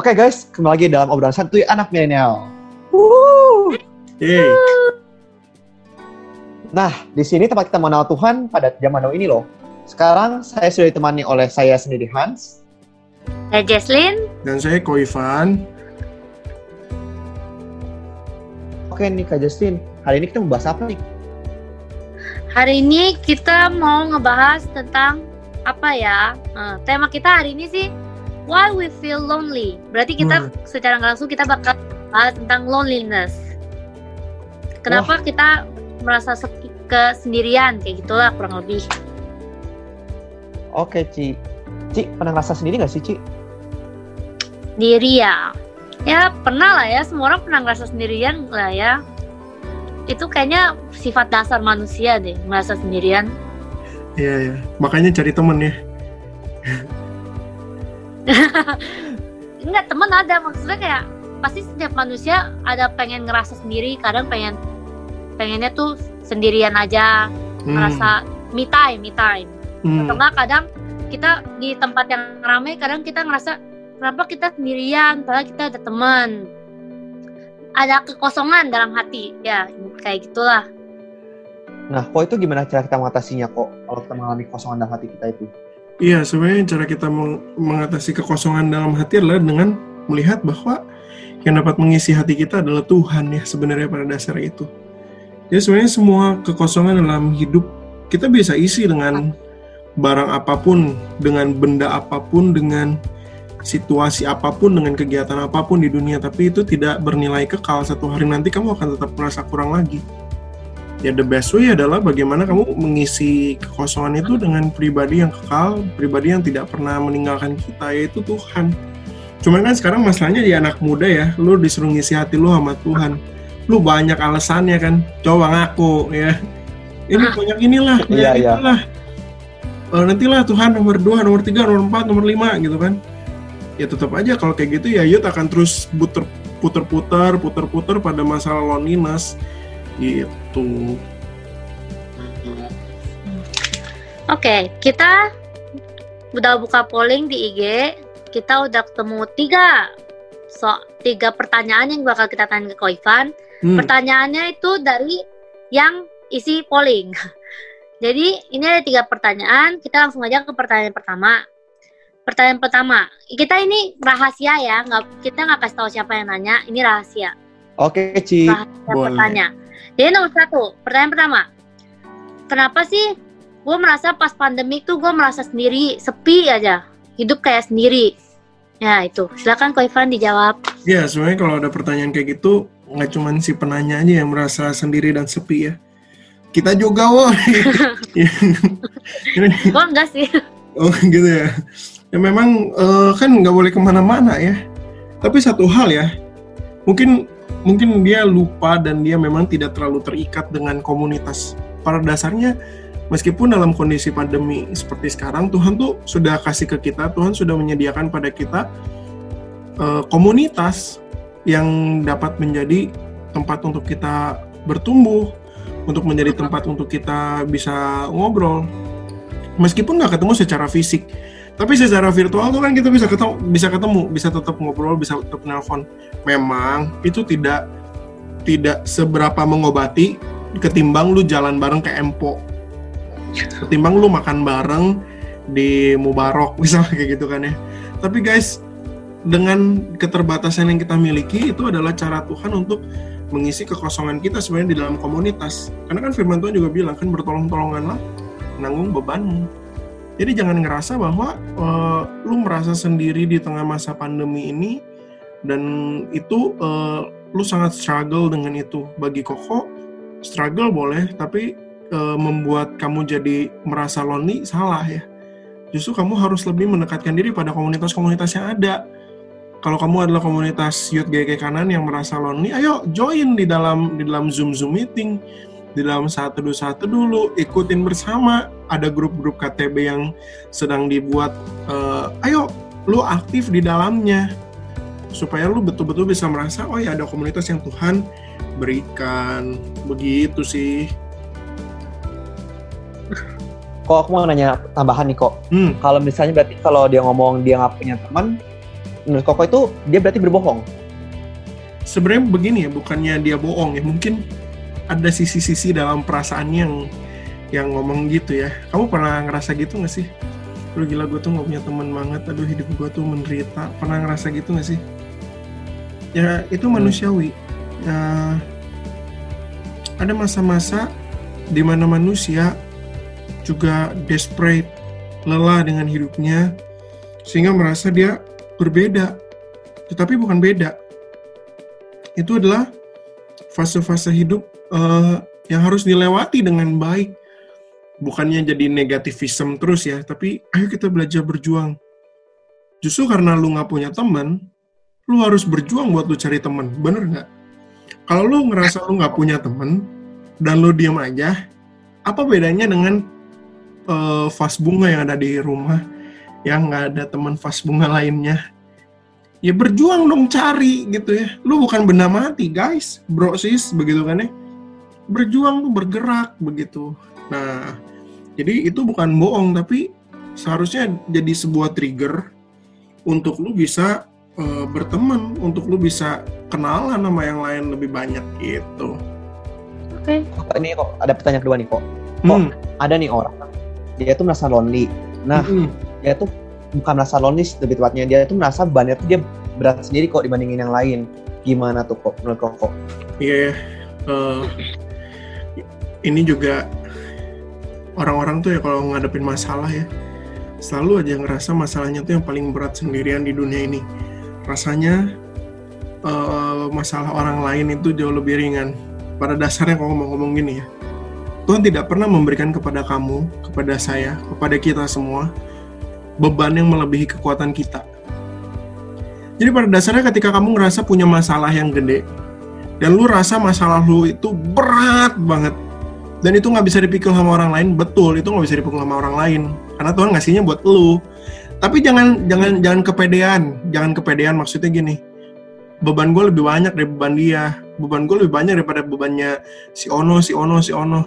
Oke guys, kembali lagi dalam obrolan santuy anak milenial. Hey. Nah, di sini tempat kita mengenal Tuhan pada zaman now ini loh. Sekarang saya sudah ditemani oleh saya sendiri Hans. Saya Jesslyn. Dan saya Koifan. Oke nih Kak Justin, hari ini kita mau bahas apa nih? Hari ini kita mau ngebahas tentang apa ya? Eh, tema kita hari ini sih Why we feel lonely. Berarti kita Hmm. secara nggak langsung kita bakal bahas tentang loneliness. Kenapa kita merasa sepi kesendirian kayak gitulah kurang lebih. Oke Ci. Ci, pernah ngerasa sendiri gak sih Ci? Diri ya. Ya pernah lah ya, semua orang pernah ngerasa sendirian lah ya. Itu kayaknya sifat dasar manusia deh, merasa sendirian. Iya, ya. Makanya cari temen ya. Enggak, temen ada maksudnya kayak pasti setiap manusia ada pengen ngerasa sendiri, kadang pengen pengennya tuh sendirian aja, Hmm. ngerasa me time, me time. Hmm. Atau enggak kadang kita di tempat yang ramai kadang kita ngerasa kenapa kita sendirian padahal kita ada teman. Ada kekosongan dalam hati, ya kayak gitulah. Nah, kok itu gimana cara kita mengatasinya kok kalau kita mengalami kosongan dalam hati kita itu? Iya, sebenarnya cara kita meng- mengatasi kekosongan dalam hati adalah dengan melihat bahwa yang dapat mengisi hati kita adalah Tuhan ya sebenarnya pada dasar itu. Jadi sebenarnya semua kekosongan dalam hidup kita bisa isi dengan barang apa pun, dengan benda apa pun, dengan situasi apa pun, dengan kegiatan apa pun di dunia, tapi itu tidak bernilai kekal. Satu hari nanti kamu akan tetap merasa kurang lagi. Ya the best way adalah bagaimana kamu mengisi kekosongan itu dengan pribadi yang kekal, pribadi yang tidak pernah meninggalkan kita, yaitu Tuhan. Cuman kan sekarang masalahnya di anak muda ya, lu disuruh ngisi hati lu sama Tuhan. Lu banyak alasannya kan, coba ngaku ya. Ini banyak inilah, Iya, iya. itulah. Eh, nantilah Tuhan nomor 2, nomor 3, nomor 4, nomor 5 gitu kan. Ya tetap aja kalau kayak gitu ya Yud akan terus puter puter-puter, puter-puter pada masalah loneliness gitu. Oke, kita udah buka polling di IG. Kita udah ketemu tiga so tiga pertanyaan yang bakal kita tanya ke Koifan. Hmm. Pertanyaannya itu dari yang isi polling. Jadi ini ada tiga pertanyaan. Kita langsung aja ke pertanyaan pertama. Pertanyaan pertama, kita ini rahasia ya, nggak kita nggak kasih tahu siapa yang nanya. Ini rahasia. Oke Ci. Rahasia Boleh. bertanya. Jadi nomor satu, pertanyaan pertama. Kenapa sih gue merasa pas pandemi tuh gue merasa sendiri, sepi aja. Hidup kayak sendiri. Ya itu, silakan Ko Ivan dijawab. Ya, sebenarnya kalau ada pertanyaan kayak gitu, nggak cuman si penanya aja yang merasa sendiri dan sepi ya. Kita juga, woi. Ya. Gue enggak sih. oh, gitu ya. Ya memang eh, kan nggak boleh ke mana-mana ya. Tapi satu hal ya, mungkin mungkin dia lupa dan dia memang tidak terlalu terikat dengan komunitas. Pada dasarnya, meskipun dalam kondisi pandemi seperti sekarang, Tuhan tuh sudah kasih ke kita, Tuhan sudah menyediakan pada kita eh, komunitas yang dapat menjadi tempat untuk kita bertumbuh, untuk menjadi tempat untuk kita bisa ngobrol. Meskipun nggak ketemu secara fisik, tapi secara virtual tuh kan kita bisa ketemu, bisa ketemu, bisa tetap ngobrol, bisa tetap nelpon. Memang itu tidak tidak seberapa mengobati ketimbang lu jalan bareng ke Empo. Ketimbang lu makan bareng di Mubarok misalnya kayak gitu kan ya. Tapi guys, dengan keterbatasan yang kita miliki itu adalah cara Tuhan untuk mengisi kekosongan kita sebenarnya di dalam komunitas. Karena kan firman Tuhan juga bilang kan bertolong-tolonganlah nanggung bebanmu. Jadi jangan ngerasa bahwa eh, lu merasa sendiri di tengah masa pandemi ini dan itu eh, lu sangat struggle dengan itu. Bagi Koko, struggle boleh, tapi eh, membuat kamu jadi merasa lonely salah ya. Justru kamu harus lebih mendekatkan diri pada komunitas-komunitas yang ada. Kalau kamu adalah komunitas youth GG kanan yang merasa lonely, ayo join di dalam di dalam Zoom Zoom meeting di dalam satu dua satu dulu ikutin bersama. Ada grup-grup KTB yang sedang dibuat eh, ayo lu aktif di dalamnya. Supaya lu betul-betul bisa merasa oh ya ada komunitas yang Tuhan berikan. Begitu sih. Kok aku mau nanya tambahan nih kok. hmm. Kalau misalnya berarti kalau dia ngomong dia nggak punya teman, menurut Koko itu dia berarti berbohong. Sebenarnya begini ya, bukannya dia bohong ya, mungkin ada sisi-sisi dalam perasaan yang yang ngomong gitu ya. Kamu pernah ngerasa gitu gak sih? Lu gila gue tuh gak punya teman banget, aduh hidup gue tuh menderita. Pernah ngerasa gitu gak sih? Ya itu manusiawi. Ya, ada masa-masa di mana manusia juga desperate, lelah dengan hidupnya, sehingga merasa dia berbeda. Tetapi bukan beda. Itu adalah fase-fase hidup uh, yang harus dilewati dengan baik. Bukannya jadi negativism terus ya, tapi ayo kita belajar berjuang. Justru karena lu nggak punya teman, lu harus berjuang buat lu cari teman, bener nggak? Kalau lu ngerasa lu nggak punya teman dan lu diam aja, apa bedanya dengan uh, vas bunga yang ada di rumah yang nggak ada teman vas bunga lainnya? Ya berjuang dong cari gitu ya. Lu bukan benda mati guys, bro sis, begitu kan ya? Berjuang tuh bergerak begitu. Nah, jadi itu bukan bohong tapi seharusnya jadi sebuah trigger untuk lu bisa uh, berteman, untuk lu bisa kenalan sama yang lain lebih banyak gitu. Oke. Kok ini kok ada pertanyaan kedua nih kok. Kok Hmm. ada nih orang dia tuh merasa lonely. Nah, Mm-mm. dia tuh bukan merasa lonely lebih tepatnya dia tuh merasa bebannya tuh dia berat sendiri kok dibandingin yang lain. Gimana tuh kok menurut kok? kok? Iya, ya. Eh, ini juga orang-orang tuh ya kalau ngadepin masalah ya, selalu aja ngerasa masalahnya tuh yang paling berat sendirian di dunia ini. Rasanya eh, masalah orang lain itu jauh lebih ringan. Pada dasarnya kalau ngomong-ngomong gini ya, Tuhan tidak pernah memberikan kepada kamu, kepada saya, kepada kita semua beban yang melebihi kekuatan kita. Jadi pada dasarnya ketika kamu ngerasa punya masalah yang gede, dan lu rasa masalah lu itu berat banget dan itu nggak bisa dipikul sama orang lain betul itu nggak bisa dipikul sama orang lain. Karena Tuhan ngasihnya buat lu. Tapi jangan jangan jangan kepedean. Jangan kepedean maksudnya gini. Beban gue lebih banyak dari beban dia. Beban gue lebih banyak daripada bebannya si Ono si Ono si Ono.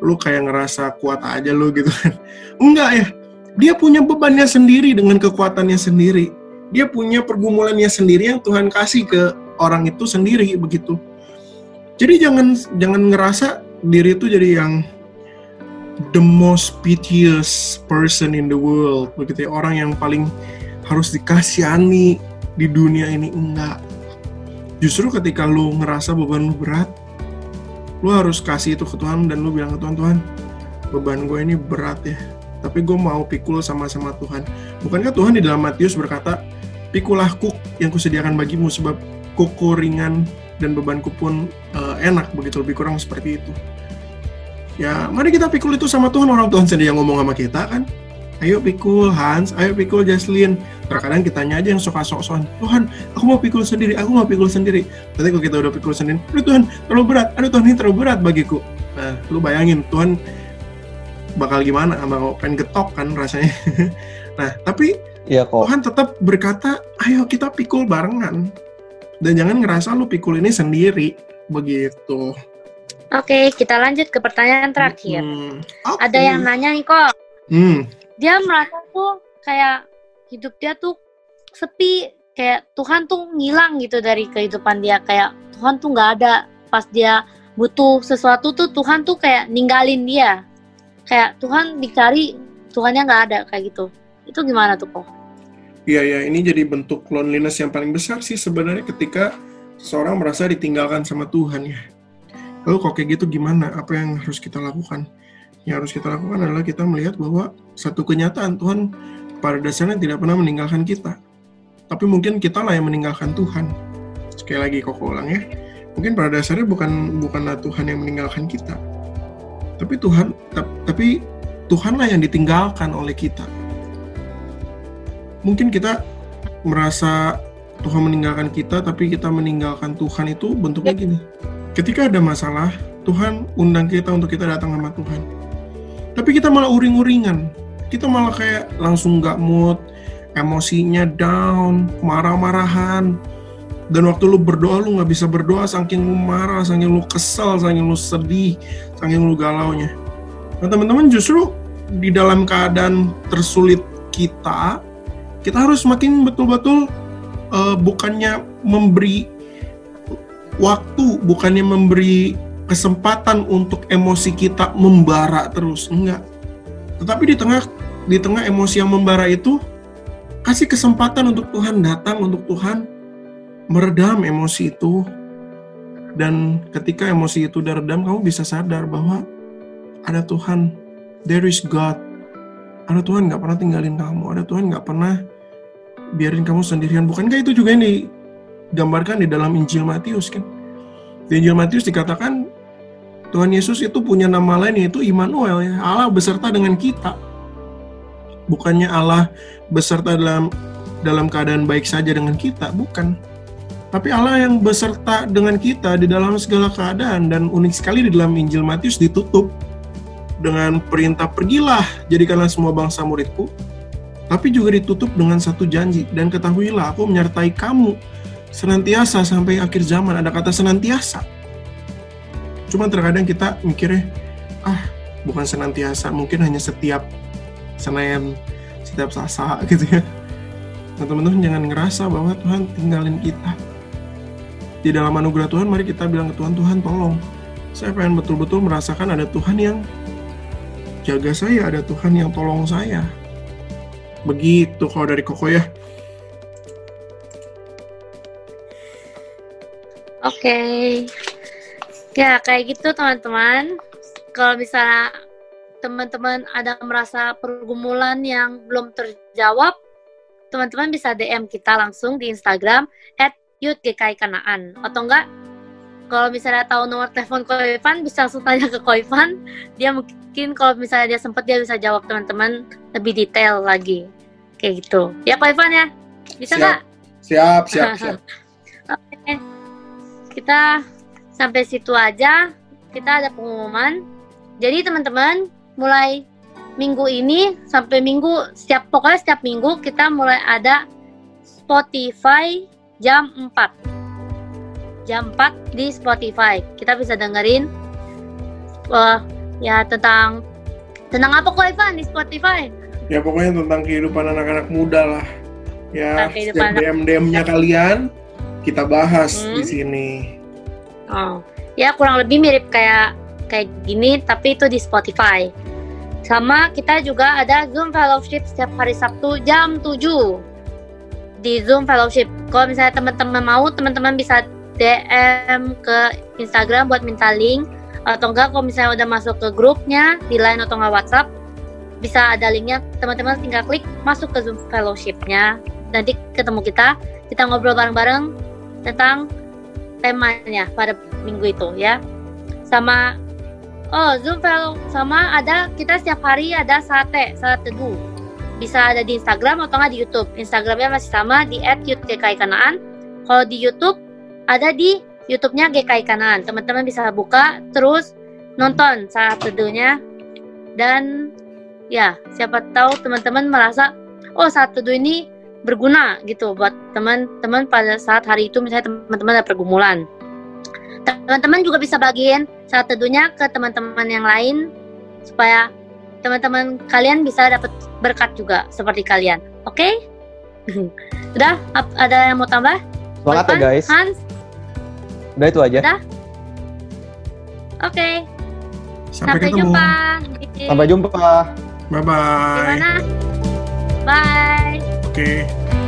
Lu kayak ngerasa kuat aja lu gitu kan. Enggak ya dia punya bebannya sendiri dengan kekuatannya sendiri dia punya pergumulannya sendiri yang Tuhan kasih ke orang itu sendiri begitu. Jadi jangan jangan ngerasa diri itu jadi yang the most piteous person in the world begitu ya orang yang paling harus dikasihani di dunia ini enggak. Justru ketika lu ngerasa beban lu berat, lu harus kasih itu ke Tuhan dan lu bilang ke Tuhan, Tuhan, beban gue ini berat ya. Tapi gue mau pikul sama-sama Tuhan. Bukankah Tuhan di dalam Matius berkata, pikulah kuk yang kusediakan bagimu sebab kuku ringan dan bebanku pun eh, enak begitu lebih kurang seperti itu. Ya, mari kita pikul itu sama Tuhan orang Tuhan sendiri yang ngomong sama kita kan. Ayo pikul Hans, ayo pikul Jaslyn. Terkadang kitanya aja yang suka sok-sokan. Tuhan, aku mau pikul sendiri, aku mau pikul sendiri. Tapi kalau kita udah pikul sendiri, aduh Tuhan, terlalu berat, aduh Tuhan ini terlalu berat bagiku. Nah, lu bayangin Tuhan bakal gimana, bakal pengen getok kan rasanya. nah, tapi Iya kok. Tuhan tetap berkata, ayo kita pikul barengan. Dan jangan ngerasa lu pikul ini sendiri. Begitu. Oke, kita lanjut ke pertanyaan terakhir. Hmm, oke. Ada yang nanya nih kok, Hmm, dia merasa tuh kayak hidup dia tuh sepi, kayak Tuhan tuh ngilang gitu dari kehidupan dia, kayak Tuhan tuh nggak ada pas dia butuh sesuatu tuh Tuhan tuh kayak ninggalin dia, kayak Tuhan dicari Tuhannya nggak ada kayak gitu. Itu gimana tuh kok? Iya ya, ini jadi bentuk loneliness yang paling besar sih sebenarnya ketika seorang merasa ditinggalkan sama Tuhan ya. Lalu kok kayak gitu gimana? Apa yang harus kita lakukan? Yang harus kita lakukan adalah kita melihat bahwa satu kenyataan Tuhan pada dasarnya tidak pernah meninggalkan kita. Tapi mungkin kita lah yang meninggalkan Tuhan. Sekali lagi kok ulang ya. Mungkin pada dasarnya bukan bukanlah Tuhan yang meninggalkan kita. Tapi Tuhan tap- tapi Tuhanlah yang ditinggalkan oleh kita mungkin kita merasa Tuhan meninggalkan kita, tapi kita meninggalkan Tuhan itu bentuknya gini. Ketika ada masalah, Tuhan undang kita untuk kita datang sama Tuhan. Tapi kita malah uring-uringan. Kita malah kayak langsung nggak mood, emosinya down, marah-marahan. Dan waktu lu berdoa, lu nggak bisa berdoa saking lu marah, saking lu kesel, saking lu sedih, saking lu galaunya. Nah teman-teman justru di dalam keadaan tersulit kita, kita harus makin betul-betul uh, bukannya memberi waktu, bukannya memberi kesempatan untuk emosi kita membara terus, enggak. Tetapi di tengah di tengah emosi yang membara itu kasih kesempatan untuk Tuhan datang, untuk Tuhan meredam emosi itu. Dan ketika emosi itu udah redam, kamu bisa sadar bahwa ada Tuhan, there is God. Ada Tuhan nggak pernah tinggalin kamu, ada Tuhan nggak pernah biarin kamu sendirian. Bukankah itu juga ini digambarkan di dalam Injil Matius kan? Di Injil Matius dikatakan Tuhan Yesus itu punya nama lain yaitu Immanuel ya, Allah beserta dengan kita. Bukannya Allah beserta dalam dalam keadaan baik saja dengan kita, bukan. Tapi Allah yang beserta dengan kita di dalam segala keadaan dan unik sekali di dalam Injil Matius ditutup dengan perintah pergilah jadikanlah semua bangsa muridku tapi juga ditutup dengan satu janji dan ketahuilah aku menyertai kamu senantiasa sampai akhir zaman. Ada kata senantiasa. Cuma terkadang kita mikirnya ah bukan senantiasa mungkin hanya setiap Senin setiap Selasa gitu ya. Nah teman-teman jangan ngerasa bahwa Tuhan tinggalin kita di dalam anugerah Tuhan mari kita bilang ke Tuhan Tuhan tolong saya pengen betul-betul merasakan ada Tuhan yang jaga saya, ada Tuhan yang tolong saya. Begitu kalau dari Koko ya. Oke. Okay. Ya, kayak gitu teman-teman. Kalau misalnya teman-teman ada merasa pergumulan yang belum terjawab, teman-teman bisa DM kita langsung di Instagram at Kanaan. Atau enggak, kalau misalnya tahu nomor telepon Koifan, bisa langsung tanya ke Koifan. Dia mungkin kalau misalnya dia sempat dia bisa jawab teman-teman lebih detail lagi. Kayak gitu. Ya Ivan ya? Bisa nggak siap siap siap. Oke. Kita sampai situ aja. Kita ada pengumuman. Jadi teman-teman mulai minggu ini sampai minggu setiap pokoknya setiap minggu kita mulai ada Spotify jam 4 jam 4 di Spotify kita bisa dengerin uh, ya tentang tentang apa kok Ivan di Spotify? Ya pokoknya tentang kehidupan anak-anak muda lah. Ya, setiap DM-DM-nya kalian kita bahas hmm. di sini. Oh, ya kurang lebih mirip kayak kayak gini tapi itu di Spotify. Sama kita juga ada Zoom Fellowship setiap hari Sabtu jam 7 di Zoom Fellowship. Kalau misalnya teman-teman mau, teman-teman bisa DM ke Instagram buat minta link. Atau enggak kalau misalnya udah masuk ke grupnya di line atau nggak WhatsApp bisa ada linknya. Teman-teman tinggal klik masuk ke Zoom fellowshipnya. Nanti ketemu kita kita ngobrol bareng-bareng tentang temanya pada minggu itu ya. Sama oh Zoom fellow sama ada kita setiap hari ada sate saat teduh bisa ada di Instagram atau nggak di YouTube Instagramnya masih sama di @yutkekanaan kalau di YouTube ada di YouTube-nya GKI Kanan. Teman-teman bisa buka terus nonton saat teduhnya dan ya siapa tahu teman-teman merasa oh saat teduh ini berguna gitu buat teman-teman pada saat hari itu misalnya teman-teman ada pergumulan. Teman-teman juga bisa bagiin saat teduhnya ke teman-teman yang lain supaya teman-teman kalian bisa dapat berkat juga seperti kalian. Oke? Okay? Udah? Ada yang mau tambah? Semangat ya guys. Hans? Udah itu aja. Udah. Oke. Okay. Sampai, Sampai jumpa. Sampai jumpa. Bye bye. Gimana? Bye. Oke. Okay.